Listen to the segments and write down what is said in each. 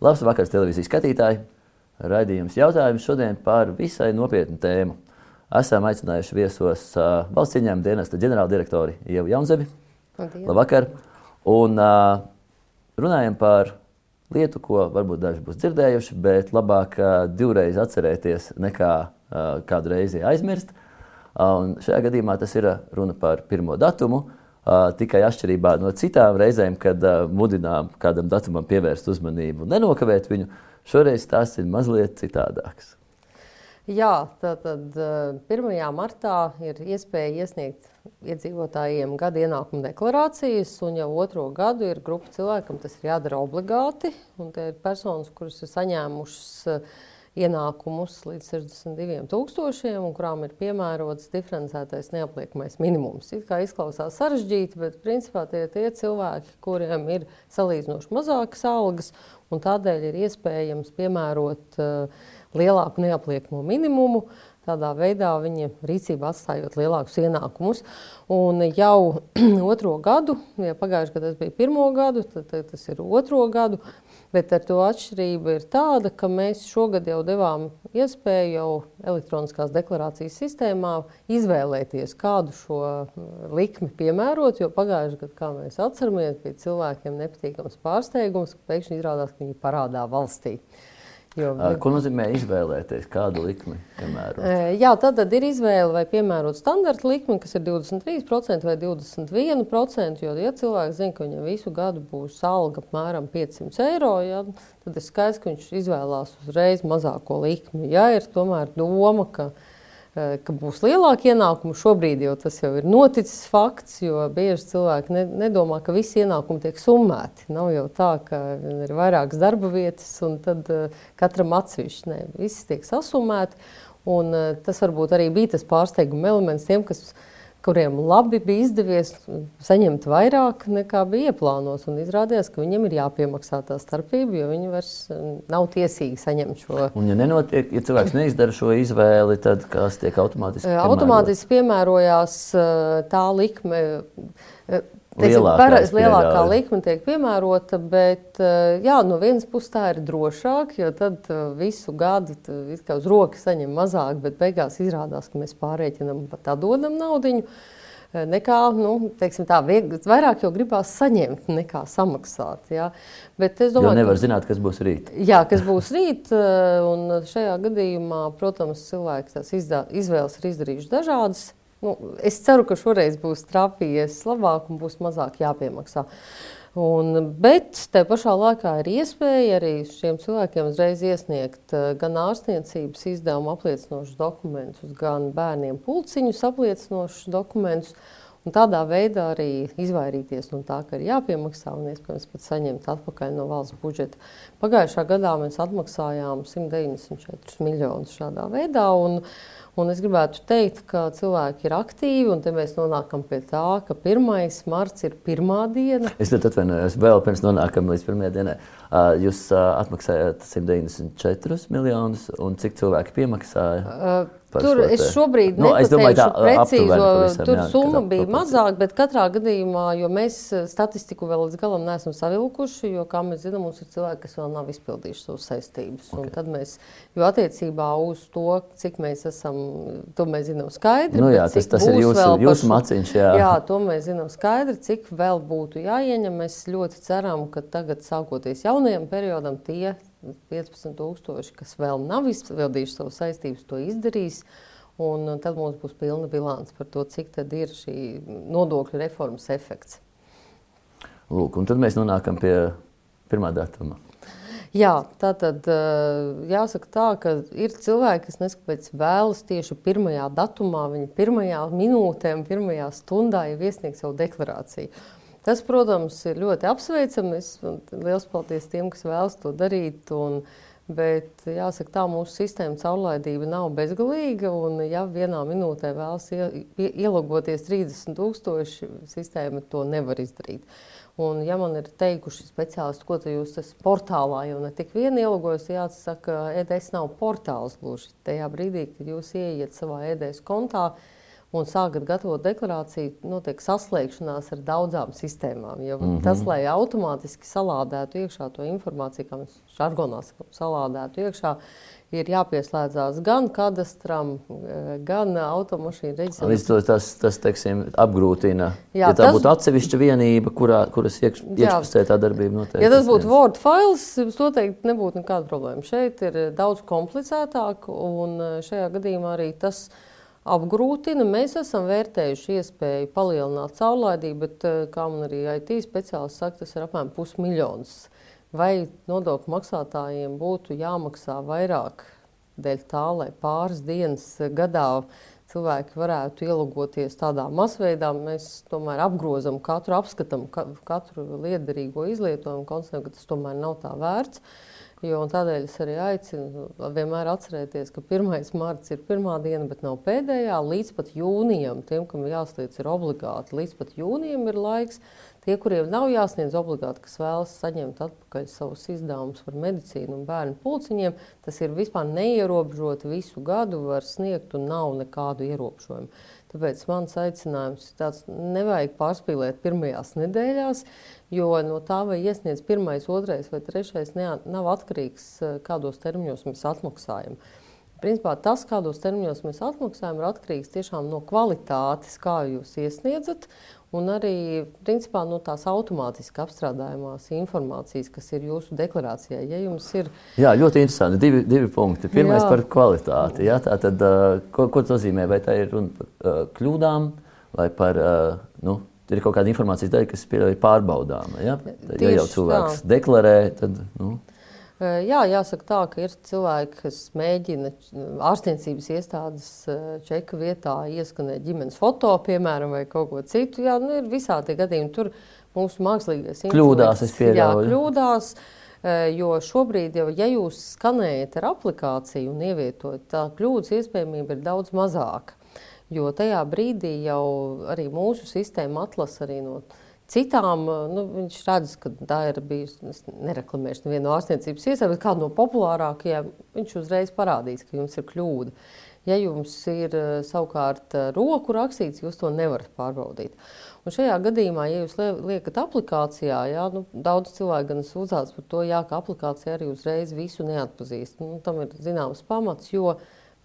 Labs vakars, televīzijas skatītāji! Raidījums jautājums šodien par visai nopietnu tēmu. Esam aicinājuši viesos uh, valsts ieņēmuma dienesta ģenerāldirektori Ievu Jaunzebi. Labdien. Labvakar! Un uh, runājam par lietu, ko varbūt daži būs dzirdējuši, bet labāk uh, divreiz atcerēties nekā uh, kādu reizi aizmirst. Uh, šajā gadījumā tas ir runa par pirmo datumu. Uh, tikai atšķirībā no citām reizēm, kad uh, mudinām kādam datumam pievērst uzmanību un nenokavēt viņu, šoreiz tas ir mazliet citādāks. Jā, tātad 1. martā ir iespēja iesniegt iedzīvotājiem gada ienākuma deklarācijas, un jau otro gadu ir grupa cilvēkam tas ir jādara obligāti. Tie ir personas, kuras ir saņēmušas ienākumus līdz 62 tūkstošiem, un kurām ir piemērots diferencētais neapliekamais minimums. It kā izklausās sarežģīti, bet principā tie ir tie cilvēki, kuriem ir salīdzinoši mazākas algas, un tādēļ ir iespējams piemērot uh, lielāku neapliekamo minimumu. Tādā veidā viņa rīcībā atstājot lielākus ienākumus. Un jau otro gadu, ja pagājušajā gadā tas bija pirmo gadu, tad, tad tas ir otro gadu. Uh, Bet ar to atšķirība ir tāda, ka mēs šogad jau devām iespēju jau elektroniskās deklarācijas sistēmā izvēlēties, kādu šo uh, likmi piemērot. Jo pagājušajā gadā, kā mēs atceramies, bija cilvēkiem nepatīkams pārsteigums, ka pēkšņi izrādās, ka viņi parādā valstī. Uh, Jo, Ko nozīmē izvēlēties, kādu likmi piemērot? Jā, tad, tad ir izvēle vai piemērot standarta likmi, kas ir 23% vai 21%. Jo, ja cilvēks zina, ka viņam visu gadu būs alga apmēram 500 eiro, ja, tad ir skaidrs, ka viņš izvēlās uzreiz mazāko likmi. Ja ir tomēr doma, ka viņa Eh, ka būs lielāka ienākuma. Šobrīd jau tas jau ir noticis fakts, jo bieži cilvēki ne, nedomā, ka visi ienākumi tiek summēti. Nav jau tā, ka ir vairākas darba vietas un tad uh, katram atsevišķi. Nē, visi tiek sasummēti. Un, uh, tas varbūt arī bija tas pārsteiguma elements tiem, kas kuriem labi bija izdevies saņemt vairāk nekā bija ieplānots. Izrādījās, ka viņiem ir jāpiemaksā tā starpība, jo viņi vairs eh, nav tiesīgi saņemt šo. Un, ja, nenotiek, ja cilvēks neizdara šo izvēli, tad kas tiek automātiski? Eh, automātiski piemērojās eh, tā likme Pareiz, lielākā likme tiek piemērota, bet eh, jā, no vienas puses tā ir drošāk, jo tad eh, visu gadu uz rokas saņem mazāk, bet beigās izrādās, ka mēs pārreikinām pat tā dodam naudiņu. Eh, nekā, nu, teiksim, tā, vieg, vairāk jau gribās saņemt, nekā samaksāt. Jā. Bet es domāju, jo nevar ka, zināt, kas būs rīt. Jā, kas būs rīt. Un šajā gadījumā, protams, cilvēki tās izvēles ir izdarījuši dažādas. Nu, es ceru, ka šoreiz būs trāpījies labāk un būs mazāk jāpiemaksā. Un, bet te pašā laikā ir iespēja arī šiem cilvēkiem uzreiz iesniegt uh, gan ārstniecības izdevumu apliecinošus dokumentus, gan bērniem pulciņus apliecinošus dokumentus. Un tādā veidā arī izvairīties no tā, ka ir jāpiemaksā un iespējams pat saņemt atpakaļ no valsts budžeta. Pagājušā gadā mēs atmaksājām 194 miljonus šādā veidā. Un, Un es gribētu teikt, ka cilvēki ir aktīvi, un te mēs nonākam pie tā, ka 1. marts ir pirmā diena. Es atvainojos, vēl pirms nonākam līdz pirmajai dienai. Jūs atmaksājāt 194 miljonus, un cik cilvēki piemaksāja? Uh, Tur es šobrīd nu, es domāju, tā precīzo, pavisam, tur jā, summa bija mazāka, bet katrā gadījumā, jo mēs statistiku vēl līdz galam neesam savilkuši, jo, kā mēs zinām, mums ir cilvēki, kas vēl nav izpildījuši savus saistības. Okay. Un tad mēs, jo attiecībā uz to, cik mēs esam, to mēs zinām skaidri. Nu jā, tas, tas ir jūsu, jūsu maciņš, jā. Jā, to mēs zinām skaidri, cik vēl būtu jāieņem. Mēs ļoti ceram, ka tagad sākoties jaunajam periodam tie 15,000, kas vēl nav izpildījuši savu saistības, to izdarīs. Un tad mums būs pilna bilance par to, cik tad ir šī nodokļu reformas efekts. Lūk, un tad mēs nonākam pie pirmā datuma. Jā, tā tad jāsaka tā, ka ir cilvēki, kas neskatoties vēlas tieši pirmajā datumā, viņa pirmajā minūtē pirmajā stundā jau iesniegt savu deklarāciju. Tas, protams, ir ļoti apsveicami. Lielas paldies tiem, kas vēlas to darīt. Un, bet jāsaka, tā mūsu sistēma caurlaidība nav bezgalīga. Un, ja vienā minūtē vēlas ielogoties 30,000, sistēma to nevar izdarīt. Un, ja man ir teikuši speciālisti, ko jūs esat portālā, jau ne tik vien ielogojas, jāsaka, EDS nav portāls gluži. Tajā brīdī, kad jūs ieiet savā EDS kontā, un sākat gatavot deklarāciju, notiek saslēgšanās ar daudzām sistēmām. Jo mm -hmm. tas, lai automātiski salādētu iekšā to informāciju, kā mēs žargonā sakām, salādētu iekšā, ir jāpieslēdzās gan kadastram, gan automašīnu reģistram. Līdz to tas, tas teiksim, apgrūtina. Jā, ja tā tas... būtu atsevišķa vienība, kurā, kuras iekš, iekšpusē tā darbība notiek. Ja tas būtu. Word files, jums noteikti nebūtu nekāda problēma. Šeit ir daudz komplicētāk, un šajā gadījumā arī tas ir apgrūtina. Mēs esam vērtējuši iespēju palielināt caurlaidību, bet, eh, kā man arī IT speciālists saka, tas ir apmēram pusmiljons. Vai nodokļu maksātājiem būtu jāmaksā vairāk dēļ tā, lai pāris dienas gadā cilvēki varētu ielogoties tādā masveidā, mēs tomēr apgrozam katru, apskatām katru liederīgo izlietojumu, konstatējam, ka tas tomēr nav tā vērts. Uh, Jo, tādēļ es arī aicinu vienmēr atcerēties, ka 1. marts ir pirmā diena, bet nav pēdējā. Līdz pat jūnijam, tiem, kam jāsliedz, ir obligāti. Līdz pat jūnijam ir laiks. Tie, kuriem nav jāsniedz obligāti, kas vēlas saņemt atpakaļ savus izdevumus par medicīnu un bērnu pulciņiem, tas ir vispār neierobežoti visu gadu, var sniegt un nav nekādu ierobežojumu. Tāpēc mans aicinājums ir tāds, nevajag pārspīlēt pirmajās nedēļās, jo no tā, vai iesniedz pirmais, otrais vai trešais, ne, nav atkarīgs, eh, kādos termiņos mēs atmaksājam. Principā tas, kādos termiņos mēs atmaksājam, ir atkarīgs no kvalitātes, kā jūs iesniedzat, un arī principā, no tās automātiski apstrādājumās informācijas, kas ir jūsu deklarācijā. Ja jums ir... Jā, ļoti interesanti. Divi, divi punkti. Pirmais jā. par kvalitāti. Jā, tā tad, uh, ko, ko tas nozīmē? Vai tā ir runa par uh, kļūdām vai par uh, nu, ir kaut kāda informācijas daļa, kas ir pārbaudāma. Ja, ja jau cilvēks tā. deklarē, tad. Nu. Jā, jāsaka tā, ka ir cilvēki, kas mēģina ārstniecības iestādes čeka vietā ieskanēt ģimenes foto, piemēram, vai kaut ko citu. Jā, nu, ir visādi gadījumi. Tur mūsu mākslīgais kļūdās, es pieļauju. Jā, kļūdās. Jo šobrīd, jau, ja jūs skanējat ar aplikāciju un ievietojat, tā kļūdas iespējamība ir daudz mazāka. Jo tajā brīdī jau arī mūsu sistēma atlasa arī no citām. Nu, viņš redz, ka tā ir bijusi. Es nereklamēšu nevienu no ārstniecības iestādēm, bet kādu no populārākajiem viņš uzreiz parādīs, ka jums ir kļūda. Ja jums ir eh, savukārt eh, roku rakstīts, jūs to nevarat pārbaudīt. Un šajā gadījumā, ja jūs liekat aplikācijā, jā, nu, daudz cilvēku gan sūdzās par to, jā, ka aplikācija arī uzreiz visu neatpazīst. Nu, tam ir zināms pamats, jo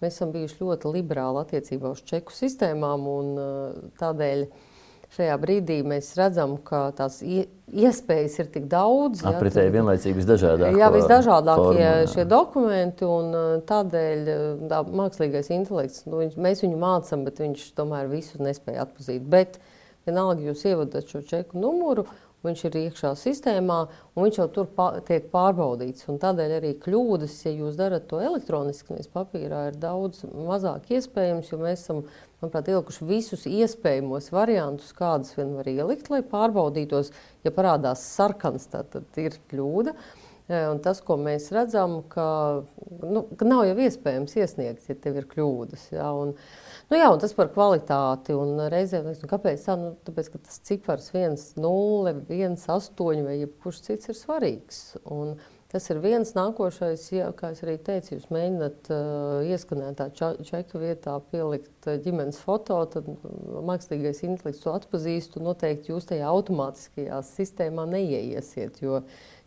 Mēs esam bijuši ļoti liberāli attiecībā uz čeku sistēmām, un tādēļ šajā brīdī mēs redzam, ka tās iespējas ir tik daudz. Apritēji vienlaicīgi visdažādākie. Jā, visdažādākie formā, jā. šie dokumenti, un uh, tādēļ uh, tā, mākslīgais intelekts, nu, viņš, mēs viņu mācām, bet viņš tomēr visu nespēja atpazīt. Bet vienalga jūs ievadat šo čeku numuru, viņš ir iekšā sistēmā, un viņš jau tur pār, tiek pārbaudīts. Un tādēļ arī kļūdas, ja jūs darat to elektroniski, nevis papīrā, ir daudz mazāk iespējams, jo mēs esam, manuprāt, ielikuši visus iespējamos variantus, kādus vien var ielikt, lai pārbaudītos. Ja parādās sarkans, tad, tad ir kļūda. E, un tas, ko mēs redzam, ka, nu, ka nav jau iespējams iesniegt, ja tev ir kļūdas. Ja, un, uh, Nu, jā, un tas par kvalitāti. Reizēm liekas, nu, kāpēc tā? Nu, tāpēc, ka tas cipars 1, 0, 1, 8 vai jebkurš cits ir svarīgs. Un tas ir viens nākošais, ja, kā arī teicu, jūs mēģināt uh, ieskanētā čeka vietā pielikt uh, ģimenes foto, tad mākslīgais intelekts to atpazīst noteikti jūs tajā automātiskajā sistēmā neieiesiet, jo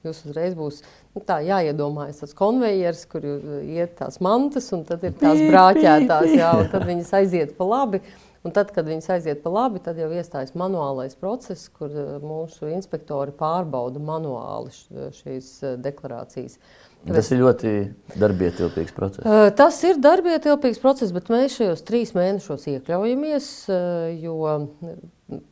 jūs uzreiz būs nu, tā jāiedomājas tas konvejers, kur iet tās mantas, un tad ir tās brāķētās, jā, un tad viņas aiziet pa labi. Un tad, kad viņas aiziet pa labi, tad jau iestājas manuālais process, kur eh, mūsu inspektori pārbauda manuāli šīs eh, deklarācijas. Tāpēc, tas ir ļoti darbietilpīgs process. Eh, tas ir darbietilpīgs process, bet mēs šajos trīs mēnešos iekļaujamies, jo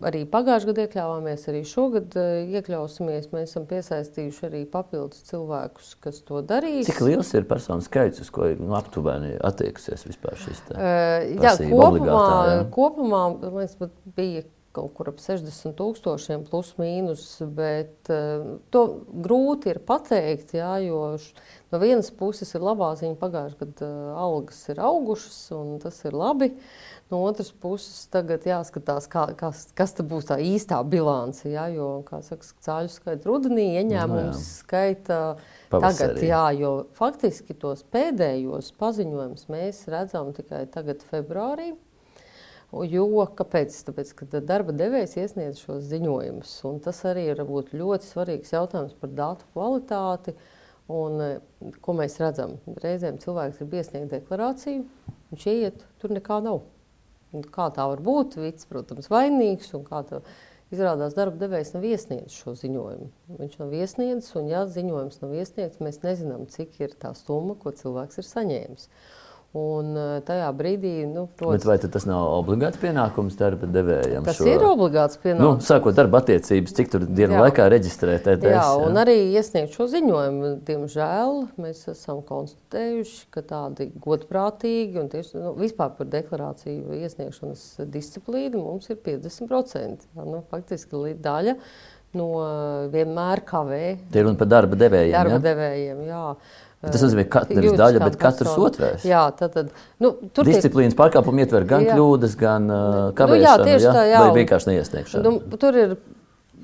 arī pagājušajā gadā iekļāvāmies, arī šogad eh, iekļausimies. Mēs esam piesaistījuši arī papildus cilvēkus, kas to darīs. Cik liels ir personu skaits, uz ko nu, aptuveni attieksies vispār šis te? Uh, jā, kopumā, jā. kopumā liekas, bija kaut kur ap 60 tūkstošiem plus mīnus, bet uh, to grūti ir pateikt, jā, jo no vienas puses ir labā ziņa, pagājušajā gadā uh, algas ir augušas un tas ir labi. No otras puses, tagad jāskatās, kā, kas, kas būs tā īstā bilance. Ja, jo, kā saka, cāļu skaita rudenī, ieņēmums no, nu jā. skaita Pavasarī. tagad. Jā, jo faktiski tos pēdējos paziņojumus mēs redzam tikai tagad, februārī. Jo kāpēc? Tāpēc, ka darba devējs iesniedz šos ziņojumus. Tas arī ir ļoti svarīgs jautājums par datu kvalitāti. Un, eh, ko mēs redzam? Reizēm cilvēks ir iesniegts deklarāciju, viņš ieiet, tur nekā nav. Un kā tā var būt? Vits, protams, vainīgs. Izrādās, darba devējs nav iesniedzis šo ziņojumu. Viņš nav iesniedzis, un, ja ziņojums nav iesniegts, mēs nezinām, cik ir tā summa, ko cilvēks ir saņēmis. Un eh, tajā brīdī, nu, protams, vai tas nav obligāts pienākums darba devējam? Tas šo... ir obligāts nu, pienākums. Nu, sākot darba attiecības, cik tur dienu jā. laikā reģistrēt ETS. Jā, un jā. arī iesniegt šo ziņojumu. Diemžēl mēs esam konstatējuši, ka tādi godprātīgi un tieši nu, vispār par deklarāciju iesniegšanas disciplīnu mums ir 50%. Jā, nu, faktiski daļa no vienmēr kavē. Tie ir runa par darba devējiem. Darba ja? devējiem, jā. Tas nozīmē, ka katrs daļa, bet katrs otrais. Jā, tad, tad, nu, Disciplīnas tiek... pārkāpumi ietver gan jā. kļūdas, gan uh, kavēšanu, nu, jā, ja? tā, jā. vai vienkārši neiesniegšanu. Nu, tur ir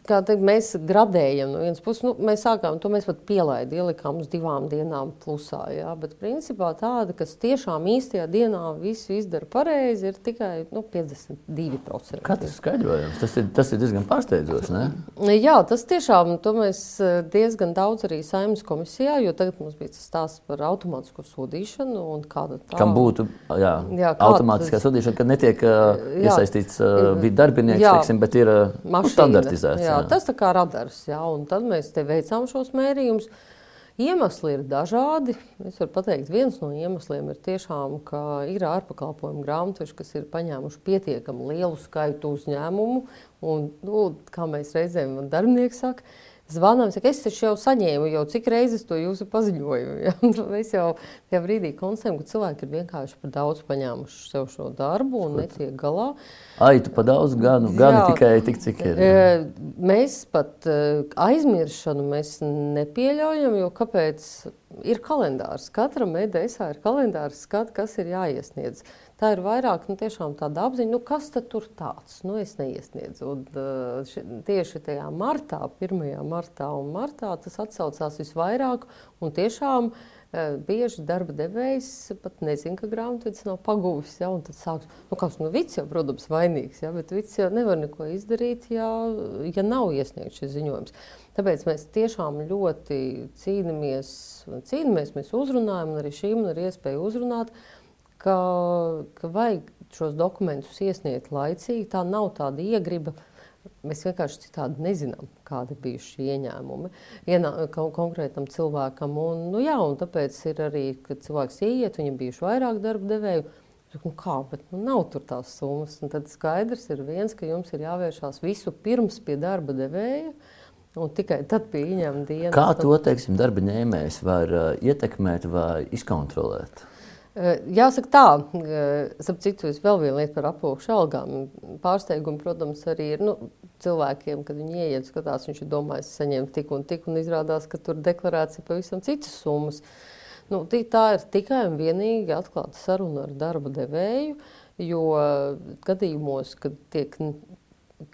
kā teikt, mēs gradējam no vienas puses. Nu, mēs sākām to mēs pat pielaidām, ielikām uz divām dienām plusā. Jā, bet principā tāda, kas tiešām īstajā dienā visu izdara pareizi, ir tikai nu, 52%. Kā tas skaidrojams? Tas ir, tas ir diezgan pārsteidzoši. Ne? Jā, tas tiešām to mēs eh, diezgan daudz arī saimnes komisijā, jo tagad mums bija tas stāsts par automātisko sodīšanu. Tā... Kam būtu jā, jā, automātiskā tas... sodīšana, kad netiek uh, iesaistīts uh, darbinieks, teiksim, bet ir uh, standartizēts. Jā, jā, tas tā kā radars. Jā, un tad mēs te veicām šos mērījumus. Iemesli ir dažādi. Es varu pateikt, viens no iemesliem ir tiešām, ka ir ārpakalpojumu grāmatveži, kas ir paņēmuši pietiekami lielu skaitu uzņēmumu. Un, nu, kā mēs reizēm darbinieki saka, zvanām, saka, es taču jau saņēmu, jau cik reizes to jūsu paziņoju. Ja? Mēs jau tajā brīdī konstatējam, ka cilvēki ir vienkārši par daudz paņēmuši sev šo darbu un netiek galā. Ai, tu pa daudz ganu, gani tikai tik, cik ir. Jā. Mēs pat aizmiršanu mēs nepieļaujam, jo kāpēc ir kalendārs? Katram EDSā ir kalendārs, skat, kas ir jāiesniedz. Tā ir vairāk nu, tāda apziņa, nu, kas tur tāds nu, es neiesniedzu. Un, uh, ši, tieši tajā martā, 1. martā un martā tas atsaucās visvairāk. Tiešām uh, bieži darba devējs pat nezina, ka grāmatvedis nav paguvis. Ja, tad sāks, nu, kāds nu, vids jau, protams, vainīgs, ja, bet vids jau nevar neko izdarīt, ja, ja nav iesniegts šis ziņojums. Tāpēc mēs tiešām ļoti cīnāmies, cīnāmies mēs uzrunājam, un arī šīm ir iespēja uzrunāt. Uh, ka, ka vajag šos dokumentus iesniegt laicīgi. Tā nav tāda iegriba. Mēs vienkārši citādi nezinām, kādi bija šie ieņēmumi Ienā, konkrētam cilvēkam. Un, nu, jā, un tāpēc ir arī, kad cilvēks ieiet, viņam bijuši vairāk darba devēju. Nu, kā, bet nu, nav tur tās summas. Un tad skaidrs ir viens, ka jums ir jāvēršās visu pirms pie darba devēja. Un tikai tad pie ieņēmuma dienas. Kā to teiksim, darba ņēmējs var uh, ietekmēt vai izkontrolēt? Jāsaka tā, ap citu vēl viena lieta par aploksņu algām. Pārsteigumi, protams, arī ir nu, cilvēkiem, kad viņi ieiet, skatās, viņš ir domājis saņemt tik un tik, un izrādās, ka tur deklarēts ir pavisam citas summas. Nu, tā ir tikai un vienīgi atklāta saruna ar darba devēju, jo gadījumos, kad tiek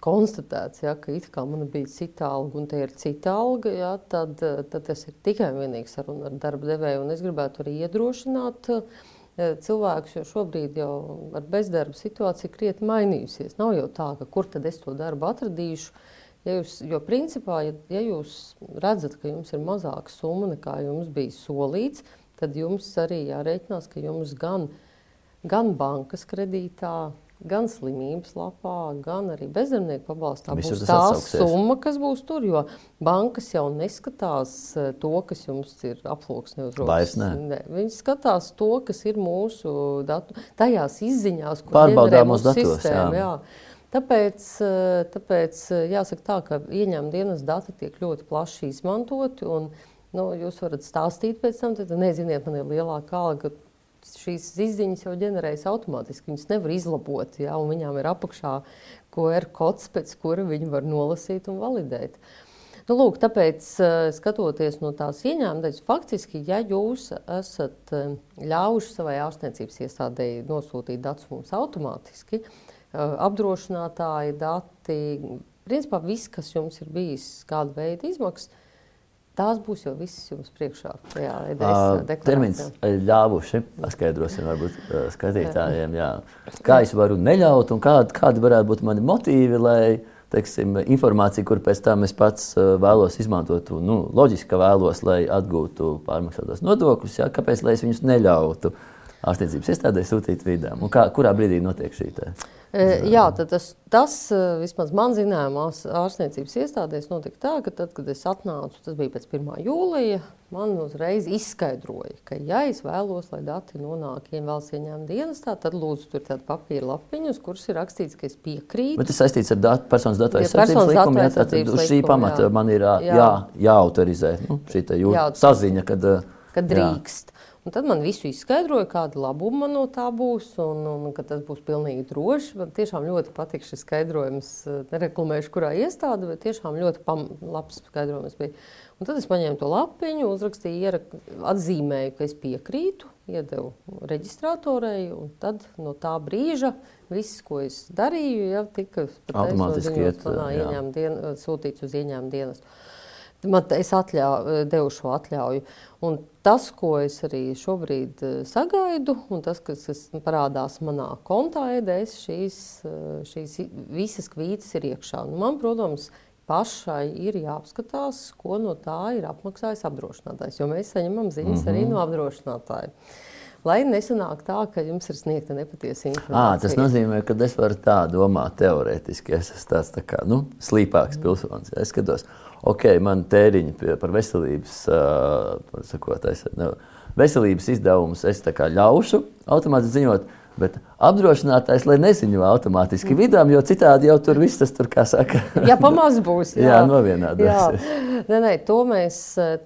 konstatēts, ja, ka it kā man bija cita alga un te ir cita alga, ja, tad, tad tas ir tikai un vienīgi saruna ar darba devēju. Un es gribētu arī iedrošināt uh, cilvēkus, jo šobrīd jau ar bezdarba situācija krietni mainījusies. Nav jau tā, ka kur tad es to darbu atradīšu. Ja jūs, jo principā, ja, ja jūs redzat, ka jums ir mazāka summa nekā jums bija solīts, tad jums arī jārēķinās, ka jums gan, gan bankas kredītā, gan slimības lapā, gan arī bezdarbnieku pabalstā Visur būs tā summa, kas būs tur. Jo bankas jau neskatās eh, to, kas jums ir aploksne uz rokas. Viņi skatās to, kas ir mūsu datu, tajās izziņās, ko pārbaudām uz datos. Sistēma, jā. Jā. Tāpēc, eh, tāpēc eh, jāsaka tā, ka ieņēmuma dienas dati tiek ļoti plaši izmantoti. Un, nu, jūs varat stāstīt pēc tam, tad neziniet, man ir lielāka alga šīs izziņas jau ģenerējas automātiski. Viņas nevar izlabot, ja, un viņām ir apakšā QR kods, pēc kura viņi var nolasīt un validēt. Nu, lūk, tāpēc, eh, skatoties no tās ieņēmuma faktiski, ja jūs esat eh, ļāvuši savai ārstniecības iestādēji nosūtīt datus mums automātiski, eh, apdrošinātāji dati, principā viss, kas jums ir bijis kāda veida izmaksas, tās būs jau visas jums priekšā. Jā, uh, termins ļāvuši, paskaidrosim varbūt uh, skatītājiem, jā. kā es varu neļaut un kādi, kādi varētu būt mani motīvi, lai teiksim, informācija, kur pēc tam es pats vēlos izmantot, nu, loģiski, ka vēlos, lai atgūtu pārmaksātos nodokļus, jā, kāpēc lai es viņus neļautu ārstniecības iestādē sūtīt vidām? Un kā, kurā brīdī notiek šī tā? E, jā, tas, tas vismaz man zināmās ārstniecības iestādēs notika tā, ka tad, kad es atnācu, tas bija pēc 1. jūlija, man uzreiz izskaidroja, ka, ja es vēlos, lai dati nonāk valsts ieņēmuma dienestā, tad lūdzu tur tādu papīra lapiņu, uz kuras ir rakstīts, ka es piekrītu. Bet tas saistīts ar dat, personas datu aizsardzības likumu, ja tad uz šī pamata jā. man ir jā, jā, jāautorizē nu, šī jū, jā, saziņa, kad, kad drīkst. Jā. Un tad man visu izskaidroja, kāda labuma man no tā būs, un, un ka tas būs pilnīgi droši. Man tiešām ļoti patīk šis skaidrojums. Nereklamēšu, kurā iestāde, bet tiešām ļoti pam, labs skaidrojums bija. Un tad es paņēmu to lapiņu, uzrakstīju, ierak, atzīmēju, ka es piekrītu, iedevu reģistratorai, un tad no tā brīža viss, ko es darīju, jau tika automātiski iet, dien, sūtīts uz ieņēmumu dienestu. Man, es atļauju, devu šo atļauju. Un tas, ko es arī šobrīd eh, sagaidu, un tas, kas, parādās manā kontā, EDS, šīs, eh, šīs visas kvītas ir iekšā. Nu, man, protams, pašai ir jāapskatās, ko no tā ir apmaksājis apdrošinātājs, jo mēs saņemam ziņas mm -hmm. arī no apdrošinātāja. Lai nesanāk tā, ka jums ir sniegta nepatiesa informācija. À, tas nozīmē, ka es varu tā domāt teorētiski. Es esmu tāds tā kā, nu, slīpāks mm. pilsonis. Es skatos, ok, man tēriņi par veselības, sakot, es, ne, veselības izdevumus es ļaušu automātiski ziņot. Bet apdrošinātājs, lai neziņo automātiski vidām, jo citādi jau tur viss tas tur, kā saka, jā, pamaz būs. Jā, jā novienādosies. Nē, nē, to mēs,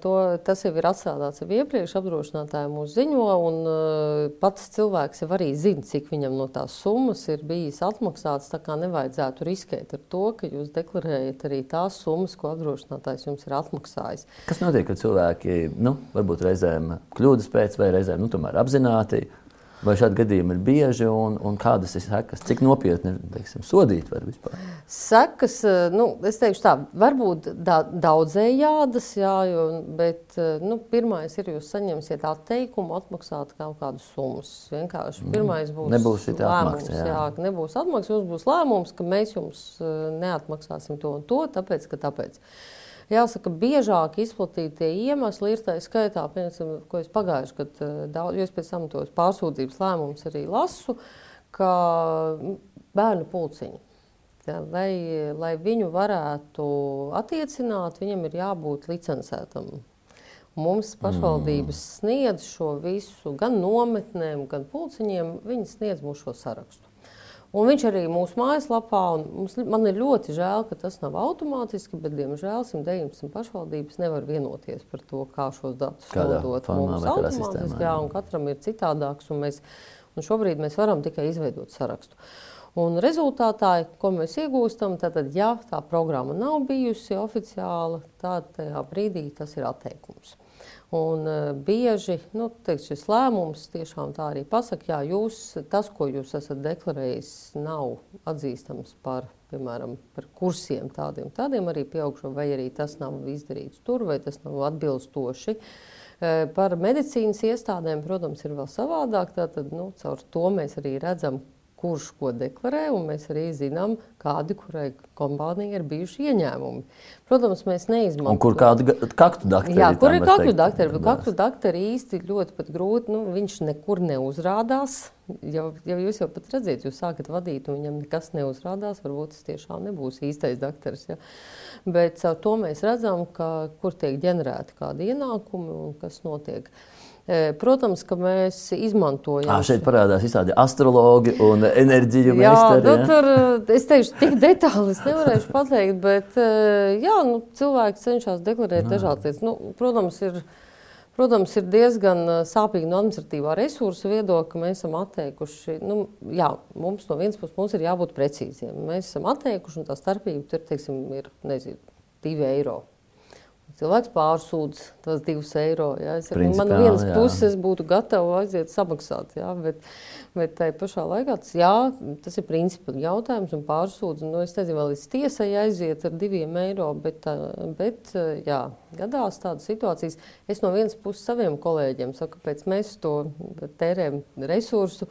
to, tas jau ir atstrādāts jau iepriekš, apdrošinātāji mūs ziņo, un uh, pats cilvēks jau arī zina, cik viņam no tās summas ir bijis atmaksāts, tā kā nevajadzētu riskēt ar to, ka jūs deklarējat arī tās summas, ko apdrošinātājs jums ir atmaksājis. Kas notiek, kad cilvēki, nu, varbūt reizēm kļūdas pēc vai reizēm, nu, tomēr apzināti Vai šādi gadījumi ir bieži un, un kādas ir sekas? Cik nopietni teiksim, sodīt var vispār? Sekas, eh, nu, es teikšu tā, varbūt da, daudzējādas, jā, jo, bet eh, nu, pirmais ir, jūs saņemsiet atteikumu atmaksāt kaut kādus summas. Vienkārši mm. pirmais būs nebūs lēmums, atmaksa, jā. jā, nebūs atmaksa, jums būs lēmums, ka mēs jums eh, neatmaksāsim to un to, tāpēc, ka tāpēc. Jāsaka, biežāk izplatītie iemesli ir tā skaitā, piemēram, ko es pagājuši gadu eh, daudz, jo es pēc tam tos pārsūdzības lēmumus arī lasu, ka bērnu pulciņi. Ja, lai, lai viņu varētu attiecināt, viņam ir jābūt licencētam. Mums pašvaldības mm. sniedz šo visu gan nometnēm, gan pulciņiem. Viņi sniedz mums šo sarakstu. Un viņš arī mūsu mājaslapā, un mums, man ir ļoti žēl, ka tas nav automātiski, bet, diemžēl, 119 pašvaldības nevar vienoties par to, kā šos datus nodot mums automātiski. Jā, un katram ir citādāks, un, mēs, un šobrīd mēs varam tikai izveidot sarakstu. Un rezultātā, ko mēs iegūstam, tad, ja tā programma nav bijusi oficiāla, tad tajā brīdī tas ir atteikums. Un uh, bieži nu, teiks, šis lēmums tiešām tā arī pasaka, jā, jūs, tas, ko jūs esat deklarējis, nav atzīstams par, piemēram, par kursiem tādiem, tādiem arī pieaugšo, vai arī tas nav izdarīts tur, vai tas nav atbilstoši. Uh, par medicīnas iestādēm, protams, ir vēl savādāk. Tātad, nu, caur to mēs arī redzam, kurš ko deklarē, un mēs arī zinām, kādi kurai kompānijai ir bijuši ieņēmumi. Protams, mēs neizmantojam. Kur kāda kaktu dakteri? Jā, kur ir kaktu dakteri? Kaktu dakteri īsti ļoti grūti, nu, viņš nekur neuzrādās. Jau, jau jūs jau pat redzat, jūs sākat vadīt, un viņam nekas neuzrādās. Varbūt tas tiešām nebūs īstais dakteris. Ja? Bet to mēs redzam, ka, kur tiek ģenerēti kādi ienākumi un kas notiek. Uh, Protams, ka mēs izmantojam. À, šeit parādās visādi astrologi un enerģiju meistari. Jā, nu, tur es teikšu, tik detāli es nevarēšu pateikt, bet jā, nu, cilvēki cenšas deklarēt dažādas lietas. Nu, protams, ir, protams, ir diezgan sāpīgi no administratīvā resursa viedokļa, ka mēs esam atteikuši. Nu, jā, mums no vienas puses mums ir jābūt precīziem. Mēs esam atteikuši, un tā starpība tur, teiksim, ir, nezinu, divi eiro cilvēks pārsūdz tos divus eiro. Ja. Es, Principāli, man no vienas jā. puses būtu gatava aiziet samaksāt, ja, bet, bet tai pašā laikā tas, jā, tas ir principa jautājums un pārsūdz. Nu, es nezinu, vai līdz tiesai aiziet ar diviem eiro, bet, bet jā, gadās tādas situācijas. Es no vienas puses saviem kolēģiem saku, kāpēc mēs to tērējam resursu,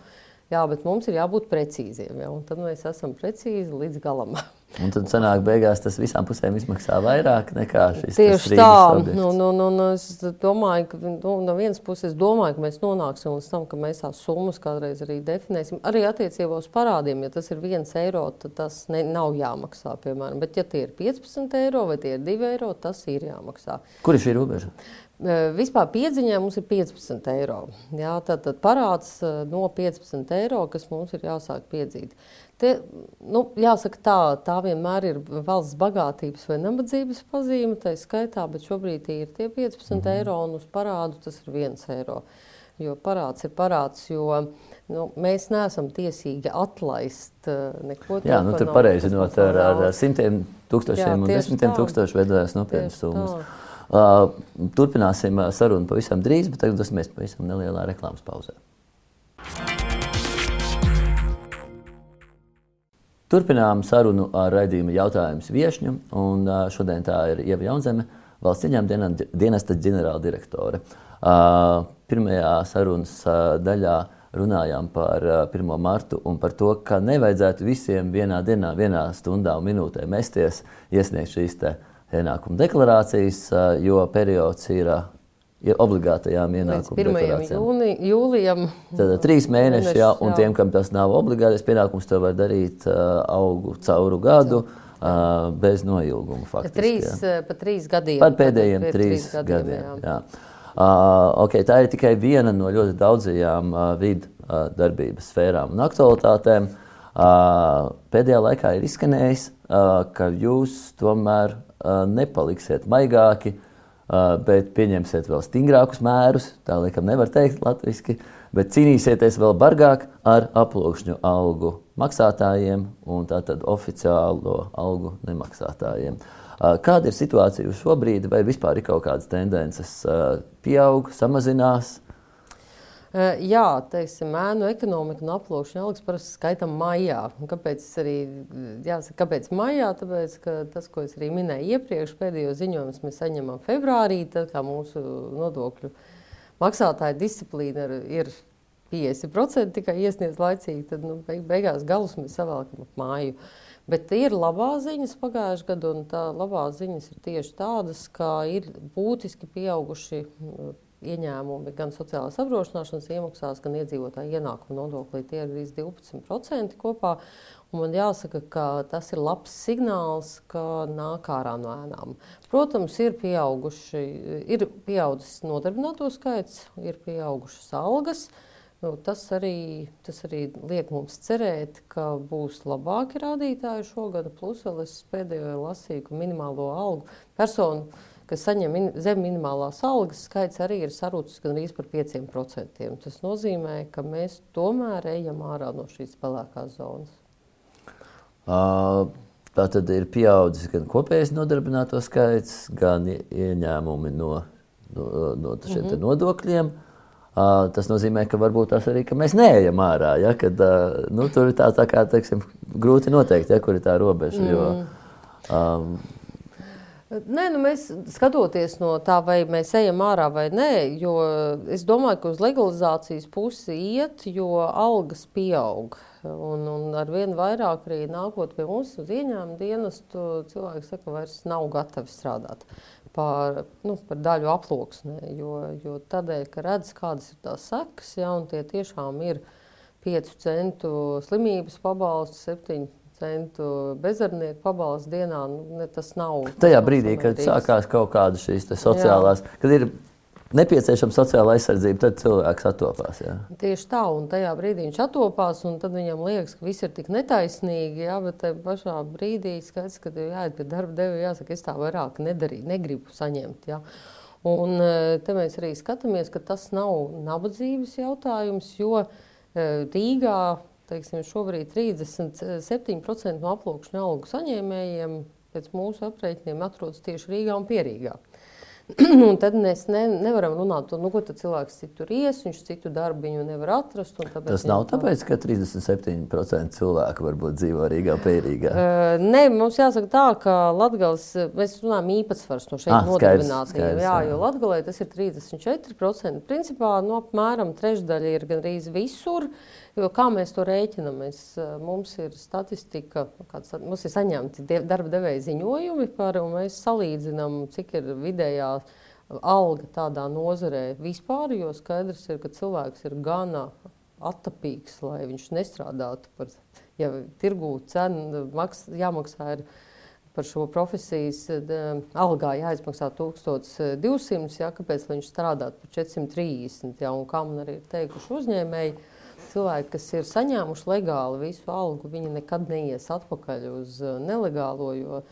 jā, bet mums ir jābūt precīziem, ja, tad mēs esam precīzi līdz galam. Un tad sanāk, beigās tas visām pusēm izmaksā vairāk nekā šis Tieši tā, objekts. nu, nu, nu, nu, es domāju, ka nu, no vienas puses es domāju, ka mēs nonāksim līdz tam, ka mēs tās summas kādreiz arī definēsim. Arī attiecībā uz parādiem, ja tas ir viens eiro, tad tas ne, nav jāmaksā, piemēram. Bet ja tie ir 15 eiro vai tie ir 2 eiro, tas ir jāmaksā. Kur ir šī robeža? Eh, Vispār piedziņā mums ir 15 eiro. Jā, tad, tad parāds no 15 eiro, kas mums ir jāsāk piedzīt. Te, nu, jāsaka, tā, tā vienmēr ir valsts bagātības vai nabadzības pazīme, tā skaitā, bet šobrīd ir tie 15 mm. eiro un uz parādu tas ir 1 eiro. Jo parāds ir parāds, jo nu, mēs neesam tiesīgi atlaist neko Jā, nu, tur nav- pareizinot kas ar, ar, simtiem tūkstošiem Jā, un desmitiem tā. tūkstošu veidojās nopietnas summas. tā. Turpināsim sarunu pavisam drīz, bet tagad dosimies pavisam nelielā reklāmas pauzē. Turpinām sarunu ar raidījumu jautājumu viesņu. Šodien tā ir Ieva Jaunzeme, valsts ieņēmuma dienesta ģenerāldirektore. Pirmajā sarunas daļā runājām par ā, 1. martu un par to, ka nevajadzētu visiem vienā dienā, vienā stundā un minūtē mesties, iesniegt šīs te ienākuma deklarācijas, jo periods ir, obligātajām ienākuma 1. deklarācijām. Jūni, jūlijam. Tad trīs mēneši, jā, un jā. tiem, kam tas nav obligātais pienākums, to var darīt augu cauru gadu uh, bez noilguma. Faktiski, Trīs, jā. pa trīs gadiem. Par pēdējiem Pēc trīs gadiem. jā. jā. Uh, okay, tā ir tikai viena no ļoti daudzajām uh, vidu uh, sfērām un aktualitātēm. Uh, pēdējā laikā ir izskanējis, uh, ka jūs tomēr nepaliksiet maigāki, uh, bet pieņemsiet vēl stingrākus mērus. Tā laikam nevar teikt latviešu, bet cīnīsieties vēl bargāk ar aploksņu algu maksātājiem un tātad oficiālo algu nemaksātājiem. Uh, Kāda ir situācija uz šo brīdi, vai vispār ir kaut kādas tendences, pieaug, samazinās? Jā, teiksim, ēnu ekonomika un aploksņa algas parasti skaitām maijā. Un Kāpēc, arī, jāsaka, kāpēc maijā? Tāpēc, ka tas, ko es arī minēju iepriekš, pēdējo ziņojumus mēs saņemam februārī, tad kā mūsu nodokļu maksātāja disciplīna ir, ir 50% tikai iesniedz laicīgi, tad nu, beig, beigās galus mēs savēlkam ap māju. Bet ir labās ziņas pagājušajā gadā, un tā labās ziņas ir tieši tādas, ka ir būtiski pieauguši ieņēmumi gan sociālās apdrošināšanas iemaksās, gan iedzīvotāju ienākumu nodoklī. Tie ir līdz 12% kopā. Man jāsaka, ka tas ir labs signāls, ka nāk ārā no ēnām. Protams, ir, ir pieaudzis nodarbināto skaits, ir pieaugušas algas. Nu, tas, arī, tas arī liek mums cerēt, ka būs labāki rādītāji šogad. Plus, vēl es pēdējo lasīju, ka minimālo algu personu, kas saņem min zem minimālās algas, skaits arī ir sarūcis gandrīz par 5%. Tas nozīmē, ka mēs tomēr ejam ārā no šīs pelēkās zonas. Uh, Tā tad ir pieaudzis gan kopējais nodarbināto skaits, gan ie- ieņēmumi no, no, no šiem mm -hmm. nodokļiem. Uh, tas nozīmē, ka varbūt tas arī ka mēs neejam ārā. Ja, kad, uh, nu, tur ir tā, tā kā teiksim, grūti noteikt, ja, kur ir tā robeža. Mm. Jo, um, Nē, nu mēs skatoties no tā, vai mēs ejam ārā vai nē, jo es domāju, ka uz legalizācijas pusi iet, jo algas pieaug. Un, un ar vien vairāk arī nākot pie mums uz ieņēmuma dienestu, cilvēki saka, ka vairs nav gatavi strādāt par, nu, par daļu aploksnē. Jo, jo tādēļ, ka redz, kādas ir tās sekas, ja, tie tiešām ir 5 centu slimības pabalsts, 7 centu bezdarbnieku pabalsts dienā. Nu, ne, tas nav. tajā brīdī, kad sākās kaut kādas šīs sociālās, Jā. kad ir nepieciešama sociāla aizsardzība, tad cilvēks attopās. Jā. Tieši tā, un tajā brīdī viņš attopās, un tad viņam liekas, ka viss ir tik netaisnīgi. Jā, bet tajā pašā brīdī skaidrs, ka ir jāiet pie darba devēja, jāsaka, es tā vairāk nedarīju, negribu saņemt. Jā. Un eh, te mēs arī skatāmies, ka tas nav nabadzības jautājums, jo eh, Rīgā teiksim, šobrīd 37% no aploksņa algu saņēmējiem pēc mūsu aprēķiniem atrodas tieši Rīgā un Pierīgā. un tad mēs ne, nevaram runāt par to, nu, ko cilvēks citur ies, viņš citu darbu nevar atrast. Tas nav tāpēc, ka 37% cilvēku varbūt dzīvo Rīgā, Pērīgā. Uh, nē, mums jāsaka tā, ka Latgals, mēs runājam īpatsvars no šeit ah, nodarbinātiem. Jā, jo Latgalē tas ir 34%. Principā, nu, apmēram trešdaļa ir gandrīz visur. Jo kā mēs to rēķinām? Mēs, mums ir statistika, kāds, mums ir saņemti darba devēja ziņojumi par, un mēs salīdzinām, cik ir vidējā alga tādā nozarē vispār, jo skaidrs ir, ka cilvēks ir gana attapīgs, lai viņš nestrādātu par, ja tirgū cenu maks, jāmaksā ir par šo profesijas algā jāizmaksā 1200, ja, kāpēc viņš strādātu par 430, ja, un kā man arī ir teikuši uzņēmēji, cilvēki, kas ir saņēmuši legāli visu algu, viņi nekad neies atpakaļ uz nelegālo, jo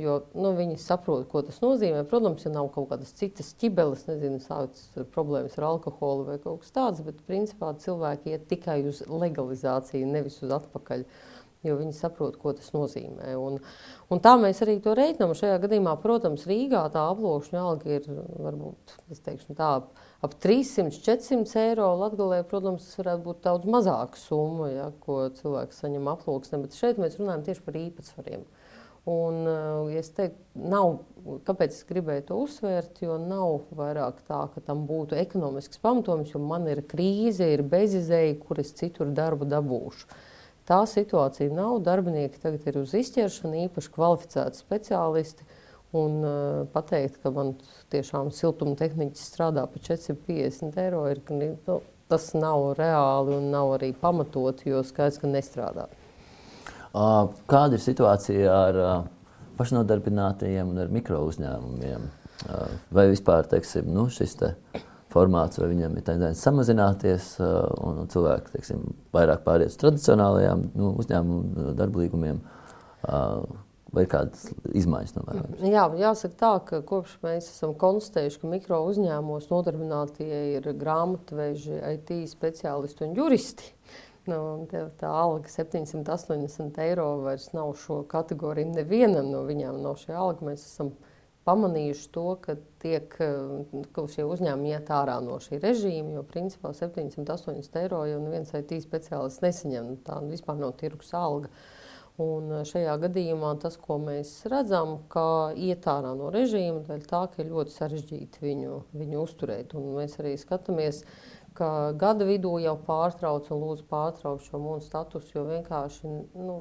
Jo nu, viņi saprot, ko tas nozīmē. Protams, ja nav kaut kādas citas ķibeles, nezinu, kādas problēmas ar alkoholu vai kaut kas tāds, bet principā cilvēki iet tikai uz legalizāciju, nevis uz atpakaļ. Jo viņi saprot, ko tas nozīmē. Un, un tā mēs arī to reiķinām. Šajā gadījumā, protams, Rīgā tā aploksņa alga ir varbūt teikšu, tā, ap 300-400 eiro. Latvijā, protams, tas varētu būt daudz mazāka summa, ja, ko cilvēks saņem aploksnē. Bet šeit mēs runājam tieši par īpatsvariem. Uh, Un, uh, es teiktu, nav, kāpēc es gribēju to uzsvērt, jo nav vairāk tā, ka tam būtu ekonomisks pamatojums, jo man ir krīze, ir bezizēja, kur es citur darbu dabūšu. Tā situācija nav. Darbinieki tagad ir uz izķeršanu, īpaši kvalificēti speciālisti. Un uh, pateikt, ka man tiešām siltuma tehniķis strādā par 450 eiro, ir, nu, tas nav reāli un nav arī pamatot, jo skaidrs, ka nestrādā. Kāda ir situācija ar pašnodarbinātajiem un ar mikro uzņēmumiem? Vai vispār teiksim, nu, šis te formāts, vai viņiem ir tendence samazināties, un cilvēki teiksim, vairāk pāriet uz tradicionālajiem nu, uzņēmumu darba līgumiem? Vai ir kādas izmaiņas novērojamas? Jā, jāsaka tā, ka kopš mēs esam konstatējuši, ka mikro uzņēmumos nodarbinātie ir grāmatveži, IT speciālisti un juristi. Nu, tā alga 780 eiro vairs nav šo kategoriju. Nevienam no viņiem nav šī alga. Mēs esam pamanījuši to, ka, tiek, ka šie uzņēmumi iet ārā no šī režīma, jo principā 780 eiro jau neviens IT speciālists nesaņem. Tā vispār nav tirgus alga. Un šajā gadījumā tas, ko mēs redzam, ka iet ārā no režīma, dēļ tā, ka ir ļoti sarežģīti viņu, viņu uzturēt. Un mēs arī skatāmies, uh, ka gada vidū jau pārtrauc un lūdzu pārtraukt šo mūnu statusu, jo vienkārši nu,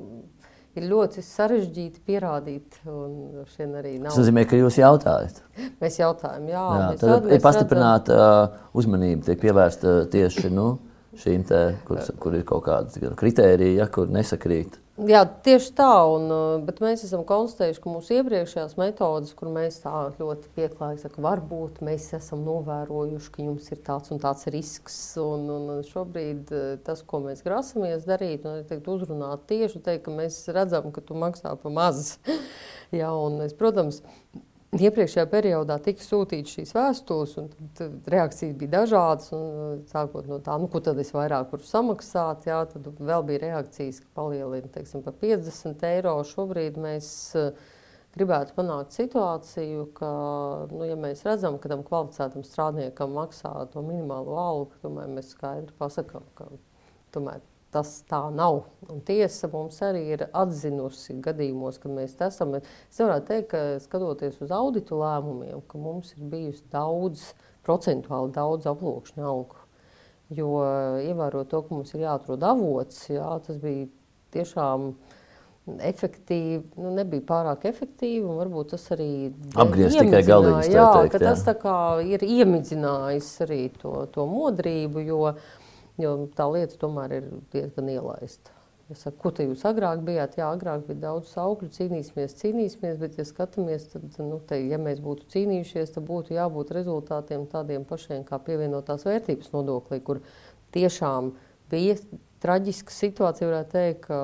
ir ļoti sarežģīti pierādīt. Tas nozīmē, ka jūs jautājat. Mēs jautājam, jā. jā mēs tad ir pastiprināta redzam... uh, uzmanība, tiek pievērsta tieši nu, šīm te, kur, kur ir kaut kāda kritērija, ja, kur nesakrīt. Jā, tieši tā, un, uh, bet mēs esam konstatējuši, ka mūsu iepriekšējās metodes, kur mēs tā ļoti pieklājīgi sakām, varbūt mēs esam novērojuši, ka jums ir tāds un tāds risks. Un, un šobrīd uh, tas, ko mēs grasamies darīt, ir teikt, uzrunāt tieši teikt, ka mēs redzam, ka tu maksā pa maz. Jā, un es, protams, Iepriekšējā periodā tika sūtītas šīs vēstules, un reakcijas bija dažādas. Un, sākot no tā, nu, ko tad es vairāk varu samaksāt, jā, tad vēl bija reakcijas, ka palielina teiksim, par 50 eiro. Šobrīd mēs uh, gribētu panākt situāciju, ka, nu, ja mēs redzam, ka tam kvalificētam strādniekam maksā to minimālo algu, tomēr mēs skaidri pasakām, ka tomēr tas tā nav. Un tiesa mums arī ir atzinusi gadījumos, kad mēs esam. Es nevaru teikt, ka skatoties uz auditu lēmumiem, ka mums ir bijusi daudz, procentuāli daudz aploksņu algu. Jo ievērot to, ka mums ir jāatrod avots, jā, tas bija tiešām efektīvi, nu, nebija pārāk efektīvi, un varbūt tas arī apgriezt tikai galīgi. Jā, teikt, jā. tas tā kā ir iemidzinājis arī to, to modrību, jo uh, Jo tā lieta tomēr ir diezgan ielaista. Es saku, ko te jūs agrāk bijāt? Jā, agrāk bija daudz augļu, cīnīsimies, cīnīsimies, bet, ja skatāmies, tad, nu, te, ja mēs būtu cīnījušies, tad būtu jābūt rezultātiem tādiem pašiem kā pievienotās vērtības nodoklī, kur tiešām bija traģiska situācija, varētu teikt, ka,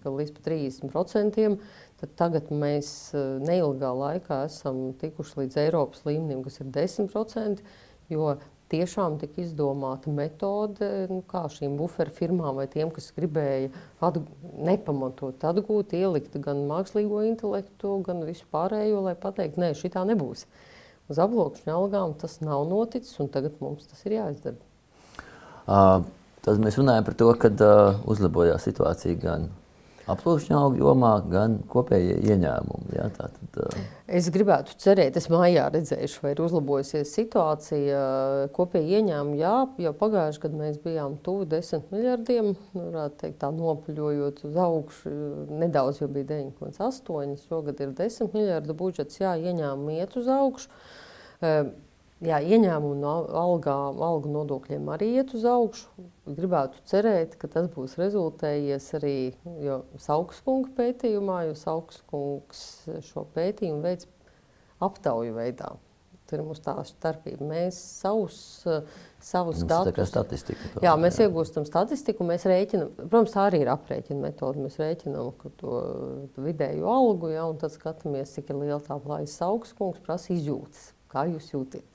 ka līdz pat 30%. Tad tagad mēs eh, neilgā laikā esam tikuši līdz Eiropas līmenim, kas ir 10%, jo tiešām tika izdomāta metode, nu, kā šīm buferu firmām vai tiem, kas gribēja atg nepamatot atgūt, ielikt gan mākslīgo intelektu, gan visu pārējo, lai pateikt, nē, šī tā nebūs. uz aploksņa algām tas nav noticis, un tagad mums tas ir jāizdara. Uh, tad mēs runājam par to, ka uh, uzlabojās situācija gan aploksņa augu jomā, gan kopējie ieņēmumi. Ja, tātad, uh... Es gribētu cerēt, es mājā redzēšu, vai ir uzlabojusies situācija. Kopēji ieņēmumi, jā, jau pagājušajā gadā mēs bijām tuvu 10 miljardiem, varētu teikt, tā nopuļojot uz augšu, nedaudz jau bija 9,8, šogad ir 10 miljardu budžets, jā, ieņēmumi iet uz augšu. Jā, ieņēmumi no algām, algu nodokļiem arī iet uz augšu. Gribētu cerēt, ka tas būs rezultējies arī Saukskunga pētījumā, jo Saukskungs šo pētījumu veids aptauju veidā. Tur mums tā starpība. Mēs savus, savus mums datus... statistika. To, jā, mēs jā. iegūstam statistiku, mēs rēķinam, protams, tā arī ir aprēķina metode. Mēs rēķinam to vidēju algu, ja, un tad skatāmies, cik liela tā plājas Saukskungs prasa izjūtas. Kā jūs jūtat?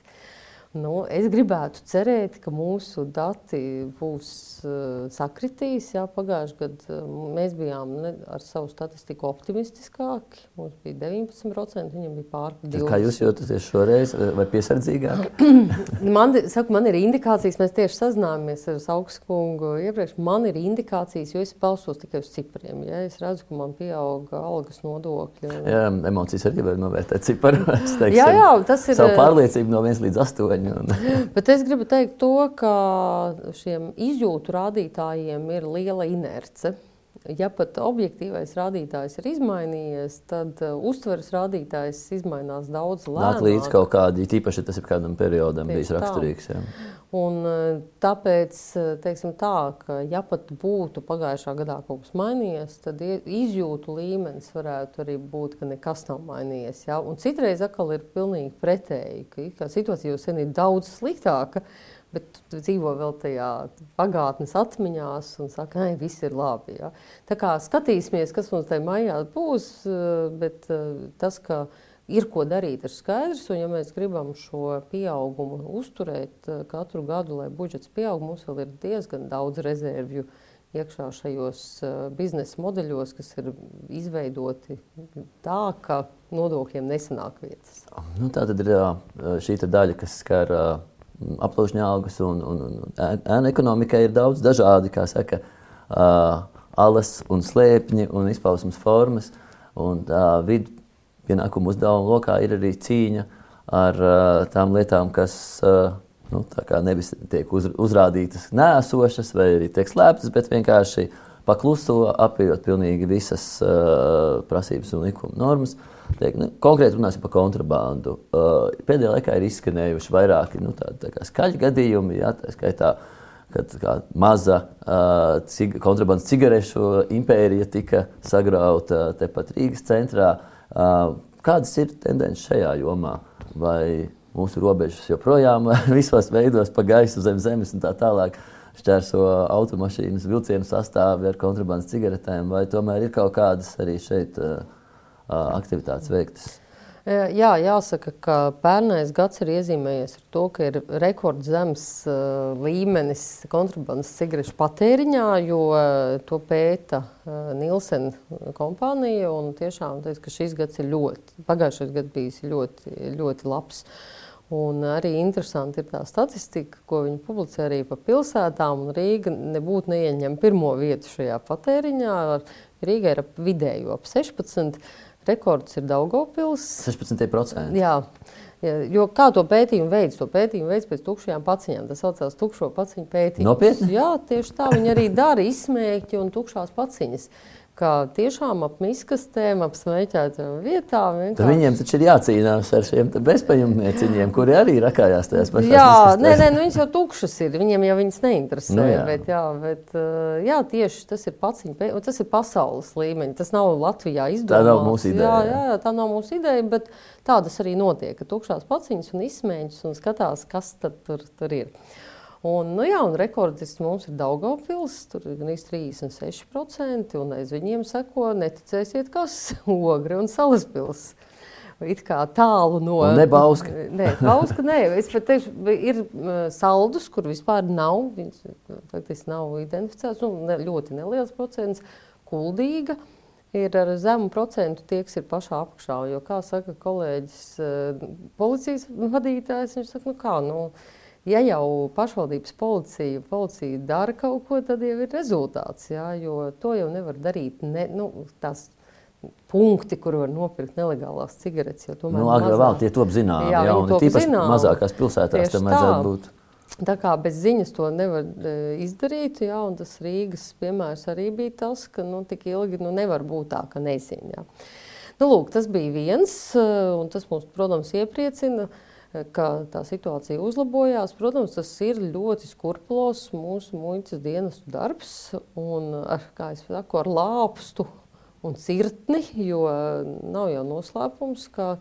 Nu, es gribētu cerēt, ka mūsu dati būs uh, sakritīs. Jā, pagājušajā gadā uh, mēs bijām ne, ar savu statistiku optimistiskāki. Mums bija 19%, viņam bija daudz. Kā jūs jūtaties šoreiz, vai piesardzīgāk? man, saku, man ir indikācijas, mēs tieši sazinājāmies ar Augstskungu iepriekš. Man ir indikācijas, jo es balsos tikai uz cipriem. Ja? Es redzu, ka man pieauga algas nodokļi. Un... Jā, emocijas arī var novērtēt ciparu. jā, jā, tas ir. Savu pārliecību no 1 līdz 8. Bet es gribu teikt to, ka šiem izjūtu rādītājiem ir liela inerce. Ja pat objektīvais rādītājs ir izmainījies, tad uh, uztveres rādītājs mainās daudz lēnāk. Nāk līdz kaut kādam, tīpaši tas ir kādam periodam Tieši bijis raksturīgs. Jā. Un, uh, tāpēc, uh, teiksim tā, ka ja pat būtu pagājušā gadā kaut kas mainījies, tad izjūtu līmenis varētu arī būt, ka nekas nav mainījies. Ja? Un citreiz atkal ir pilnīgi pretēji, ka situācija jau sen ir daudz sliktāka bet tu dzīvo vēl tajā pagātnes atmiņās un saka, ka viss ir labi. Ja? Tā kā skatīsimies, kas mums tajā maijā būs, eh, bet eh, tas, ka ir ko darīt, ir skaidrs. Un, ja mēs gribam šo pieaugumu uzturēt eh, katru gadu, lai budžets pieaug, mums vēl ir diezgan daudz rezervju iekšā šajos biznesa modeļos, kas ir izveidoti tā, ka nodokļiem nesanāk vietas. Nu, tā tad ir šī daļa, kas skar aplūšņa algas un, un, un ēna ekonomikai ir daudz dažādi, kā saka, uh, alas un slēpņi un izpausmes formas. Un uh, vidu pienākumu uzdevumu lokā ir arī cīņa ar uh, tām lietām, kas uh, nu, nevis tiek uz, uzrādītas nēsošas vai arī tiek slēptas, bet vienkārši pakluso, apējot pilnīgi visas uh, prasības un likuma normas. Uh, Teik, nu, konkrēti runāsim par kontrabandu. Uh, pēdējā laikā ir izskanējuši vairāki nu, tā kā skaļi gadījumi, jā, tā skaitā, kad maza uh, cig kontrabandas cigarešu impērija tika sagrauta tepat Rīgas centrā. Uh, kādas ir tendences šajā jomā? Vai mūsu robežas joprojām visos veidos pa gaisu, zem zemes un tā tālāk? šķērso automašīnas, vilcienu sastāvi ar kontrabandas cigaretēm, vai tomēr ir kaut kādas arī šeit uh, aktivitātes veiktas? Jā, jāsaka, ka pērnais gads ir iezīmējies ar to, ka ir rekordzems uh, līmenis kontrabandas cigarešu patēriņā, jo uh, to pēta uh, Nielsen kompānija. Tiešām teica, ka šis gads ir ļoti, pagājušais gads bijis ļoti, ļoti labs. Un arī interesanti ir tā statistika, ko viņi publicē arī par pilsētām. Rīga nebūtu neieņem pirmo vietu šajā patēriņā. Rīga ir ap vidēju ap 16. Rekords ir Daugopils. 16%. Jā. Jo kā to pētījumu veids? To pētījumu veids pēc tukšajām paciņām. Tas saucās tukšo paciņu pētījums. Nopietni? Jā, tieši tā viņi arī dara izsmēķi un tukšās paciņas kā tiešām ap miskastēm, ap smēķētām vietām. Vienkārši. Viņiem taču ir jācīnās ar šiem bezpajumtnieciņiem, kuri arī rakājās tajās pašās. Jā, nē, nē, nu viņas jau tukšas ir, viņiem jau viņas neinteresē. Nu, jā. Bet, jā, bet, jā, tieši tas ir paciņa, un tas ir pasaules līmeņa. Tas nav Latvijā izdomāts. Tā nav mūsu ideja. Jā, jā, tā nav mūsu ideja, bet tādas arī notiek, ka tukšās paciņas un izsmēķis un skatās, kas tad tur, tur ir. Un, nu jā, un rekordists mums ir Daugavpils, tur ir gan 36%, un aiz viņiem seko, neticēsiet, kas Ogre un Salaspils. It kā tālu no... Bauska. Nē, Bauska, nē. Es pat teikšu, ir saldus, kur vispār nav, viņas faktiski nav identificēts, nu, ne, ļoti neliels procents, kuldīga, ir ar zemu procentu tie, kas ir pašā apakšā. Jo, kā saka kolēģis, eh, policijas vadītājs, viņš saka, nu kā, nu, ja jau pašvaldības policija, policija dara kaut ko, tad jau ir rezultāts, jā, jo to jau nevar darīt, ne, nu, tās punkti, kur var nopirkt nelegālās cigaretes. Nu, Agrāk vēl tie top zinām, jā, jā un tīpaši zinām. mazākās pilsētās tam vajadzētu būt. Tā kā bez ziņas to nevar e, izdarīt, jā, un tas Rīgas piemērs arī bija tas, ka nu, tik ilgi nu, nevar būt tā, ka neziņā. Nu, lūk, tas bija viens, e, un tas mums, protams, iepriecina, e, ka tā situācija uzlabojās. Protams, tas ir ļoti skurplos mūsu muitas dienestu darbs, un ar, saku, ar lāpstu un cirtni, jo nav jau noslēpums, ka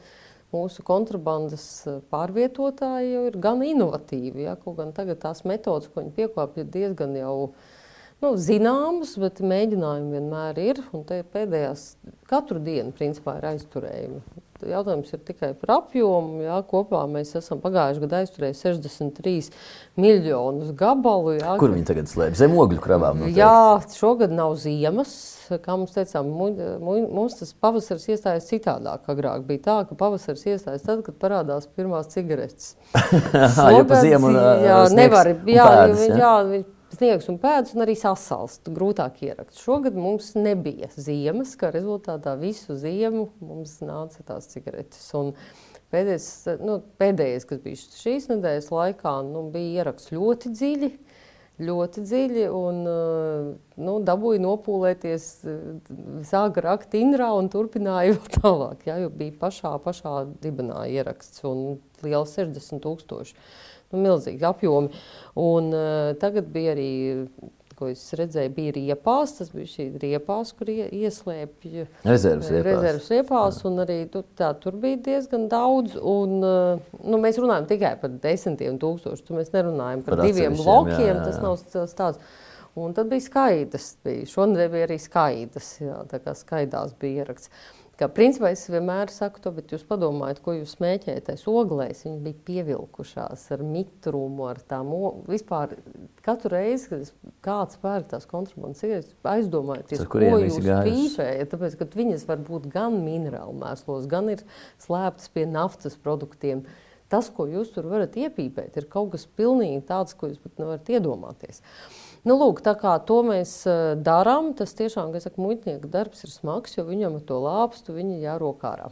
mūsu kontrabandas pārvietotāji jau ir gan inovatīvi. Ja? Kaut gan tagad tās metodas, ko viņi piekāpja, ir diezgan jau nu, zināmas, bet mēģinājumi vienmēr ir. Pēdējās katru dienu principā ir aizturējumi. Jautājums ir tikai par apjomu. Jā, kopā mēs esam pagājušajā gadā aizturējuši 63 miljonus gabalu. Jā, Kur viņi tagad slēpj? Zem ogļu kravām? Noteikti. Jā, šogad nav ziemas kā mums teicām, mums tas pavasaris iestājas citādāk. Agrāk bija tā, ka pavasaris iestājas tad, kad parādās pirmās cigaretes. Šogad, ziemu, jā, nevar, jā, pēdas, jā, jā, sniegs un pēdas, un arī sasalst, grūtāk ierakt. Šogad mums nebija ziemas, kā rezultātā visu ziemu mums nāca tās cigaretes. Un pēdējais, nu, pēdējais, kas bija šīs nedēļas laikā, nu, bija ieraksts ļoti dziļi ļoti dziļi un nu, dabūju nopūlēties, sāka rakt Indrā un turpināja vēl tālāk, ja, jo bija pašā, pašā dibenā ieraksts un liels 60 tūkstoši. Nu, milzīgi apjomi. Un uh, tagad bija arī ko es redzēju, bija riepās. Tas bija šī riepās, kur ieslēpja rezerves riepās. Rezerves riepās un arī tu, tā, tur bija diezgan daudz. Un, eh, nu, mēs runājam tikai par desmitiem tūkstošiem. Tur mēs nerunājam par, par diviem blokiem. Jā, jā. Tas nav tāds. Un tad bija skaidrs. Šonadēļ bija arī skaidrs. Jā, tā kā skaidrs bija ieraksts. Kā principā es vienmēr saku to, bet jūs padomājat, ko jūs smēķējat. Es oglēs, viņi bija pievilkušās ar mitrumu, ar tām vispār. Katru reizi, kad kāds pērk tās kontrabandas cigaretes, aizdomājieties, ko jūs pīpējat. Tāpēc, ka viņas var būt gan minerālu mēslos, gan ir slēptas pie naftas produktiem. Tas, ko jūs tur varat iepīpēt, ir kaut kas pilnīgi tāds, ko jūs pat nevarat iedomāties. Uh, Nu, lūk, tā kā to mēs uh, darām, tas tiešām, kā saka, muitnieka darbs ir smags, jo viņam ar to lāpstu viņi jārok ārā.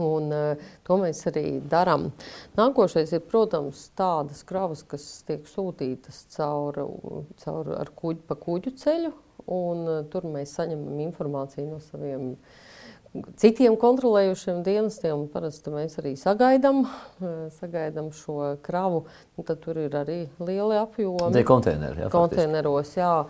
Un, uh, to mēs arī darām. Nākošais ir, protams, tādas kravas, kas tiek sūtītas caur, caur kuģi, pa kuģu ceļu. Un, uh, tur mēs saņemam informāciju no saviem uh, citiem kontrolējušiem dienestiem. Parasti mēs arī sagaidām, eh, sagaidām šo kravu. Tad tur ir arī lieli apjomi. Tie konteineri, jā. Konteineros, jā.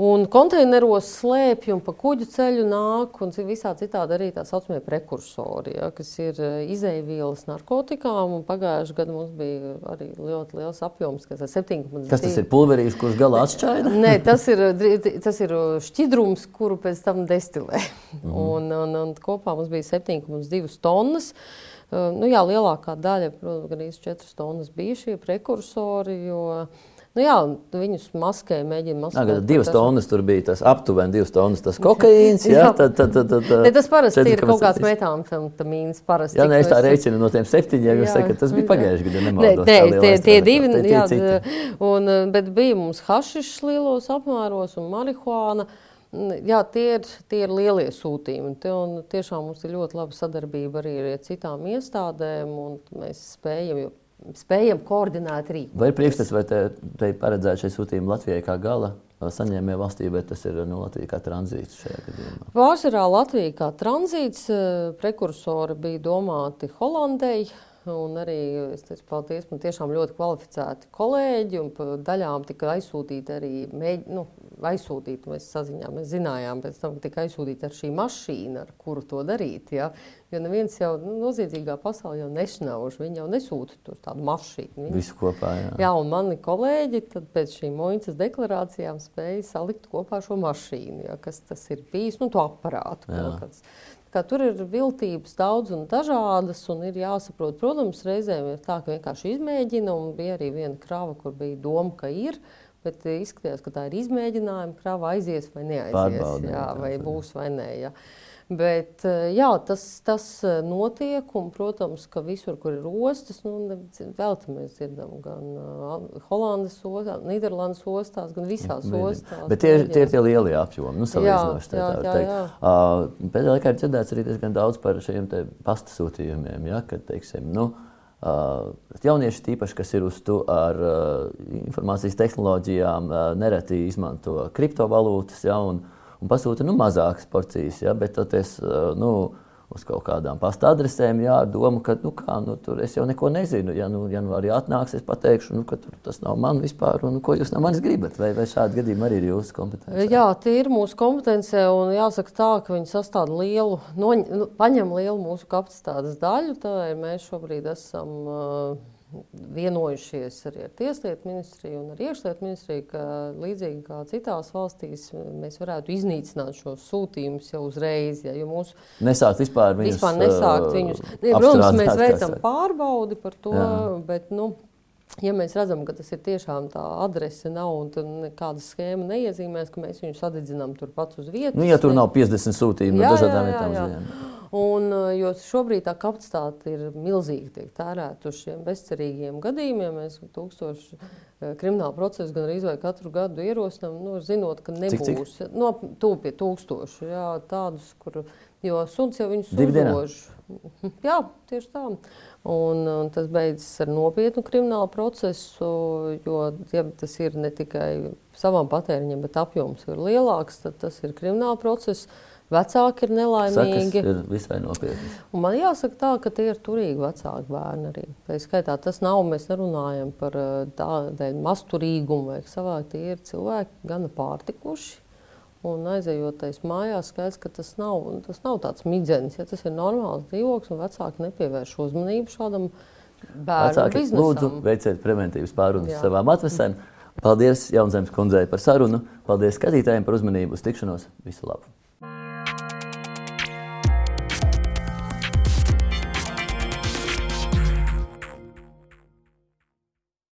Un konteineros slēpj un pa kuģu ceļu nāk, un visā citādi arī tā saucamie prekursori, ja, kas ir eh, izēvielas narkotikām. Pagājušajā gadā mums bija arī ļoti liels apjoms, kas ir 7,2. Kas tas ir pulverīši, kurš galā atšķaida? Nē, tas ir, tas ir šķidrums, kuru pēc tam destilē. Mm -hmm. un, un, un kopā mums bija 7,2 tonnas. Uh, nu, jā, lielākā daļa, protams, gan 4 tonnas bija šie prekursori, jo uh, Nu jā, viņus maskē, mēģina maskēt. Nā, divas tonnas tur bija tas aptuveni divas tonnas, tas kokaīns. jā. Tad, tad, tad, tad, ne, tas parasti ir kaut kāds metāmfetamīns. Jā, nē, es tā rēķinu no tiem septiņiem, jūs sakat, tas bija pagājuši gadu, nemaldos. Nē, nē tie, tie divi, jā, un, bet bija mums hašišs lielos apmēros un marihuāna. Jā, tie ir, tie ir lielie sūtījumi. Te, tiešām mums ir ļoti laba sadarbība arī ar citām iestādēm, un mēs spējam, jo spējam koordinēt rīku. Vai ir priekšstats, vai te, te paredzēt šie sūtījumi Latvijai kā gala saņēmēja valstī, bet tas ir nu, Latvija kā tranzīts šajā gadījumā? Pārsvarā Latvija kā tranzīts, prekursori bija domāti Holandei. Un arī es teicu, paldies, man tiešām ļoti kvalificēti kolēģi, un daļām tika aizsūtīti arī mēģi, nu, aizsūtīti. Mēs saziņām, mēs zinājām, pēc tam tika aizsūtīta ar šī mašīna, ar kuru to darīt. Ja? Jo neviens jau nu, noziedzīgā pasaulē jau nešnauž, viņi jau nesūta tur tādu mašīnu. Viņi... Visu kopā, jā. Jā, un mani kolēģi pēc šīm Moņas deklarācijām spēja salikt kopā šo mašīnu, ja? kas tas ir bijis, nu, to aparātu. Kā tur ir viltības daudz un dažādas, un ir jāsaprot, protams, reizēm ir tā, ka vienkārši izmēģina, un bija arī viena krava, kur bija doma, ka ir, bet izskatījās, ka tā ir izmēģinājuma krava aizies vai neaizies. Jā, vai būs vai nē. Jā. Bet eh, jā, tas, tas eh, notiek, un, protams, ka visur, kur ir ostas, nu, vēl te mēs dzirdam gan uh, Holandas ostās, Nīderlandes ostās, gan visās ostās. Bet tie, ir- tie ir tie lielie apjomi. Nu, salīdzinoši, tā tā var teikt. Uh, Pēdējā laikā ir dzirdēts arī diezgan daudz par šiem pasta sūtījumiem. Ja, kad, teiksim, nu, uh, jaunieši, tīpaši, kas ir uz to ar uh, informācijas tehnoloģijām, uh, nereti izmanto kriptovalūtas ja, un, un pasūta nu, mazākas porcijas. Ja, bet toties, uh, nu, uz kaut kādām pasta adresēm, jā, ar domu, ka, nu, kā, nu, tur es jau neko nezinu. Ja, nu, janvārī atnāks, es pateikšu, nu, ka tas nav man vispār, un nu, ko jūs no manis gribat. Vai, vai šādi gadījumi arī ir jūsu kompetencija? Jā, tie ir mūsu kompetencija. un Jāsaka, tā, ka viņi sastāv lielu, noņ, nu, paņem lielu mūsu kapacitātes daļu. Tādēļ mēs šobrīd esam uh, vienojušies arī ar Tieslietu ministriju un ar Iekšlietu ministriju, ka līdzīgi kā citās valstīs, mēs varētu iznīcināt šos sūtījumus jau uzreiz. Ja, jo mūsu Nesākt vispār viņus. vispār nesākt ā, viņus. Ne, protams, mēs veicam pārbaudi par to, Jā. bet, nu, ja mēs redzam, ka tas ir tiešām tā adrese nav un nekāda schēma neiezīmēs, ka mēs viņu sadedzinām turpat uz vietas. Nu, ja tur ne- nav 50 sūtījumu no Jā, dažādām jā, vietām Un, uh, jo šobrīd tā kapacitāte ir milzīga, tiek tērēta uz šiem bezcerīgiem gadījumiem. Mēs tūkstoši uh, kriminālu procesu gan arī katru gadu ierosinām, nu, zinot, ka Cik, cik? nebūs no, tuvu pie tūkstošu. Jā, tādus, kur, jo suns jau viņus uzlož. Jā, tieši tā. Un, un tas beidzas ar nopietnu kriminālu procesu, jo ja tas ir ne tikai savam patēriņam, bet apjoms ir lielāks, tad tas ir krimināla process. Vecāki ir nelaimīgi. ir visai nopietnas. Un man jāsaka, tā, ka tie ir turīgi vecāki bērni arī. Tā skaitā, tas nav, mēs nerunājam par eh, tādu masturīgumu vai savādāk. Tie ir cilvēki gana pārtikuši. Un aizejot mājās, skaidrs, ka tas nav, tas nav tāds midzenis. Ja tas ir normāls dzīvoklis, un vecāki nepievērš uzmanību šādam Vecāki, lūdzu, veiciet preventīvas pārunas savām atvesēm. Paldies Jaunzemes kundzei par sarunu. Paldies skatītājiem par uzmanību. Uz tikšanos. Visu labu!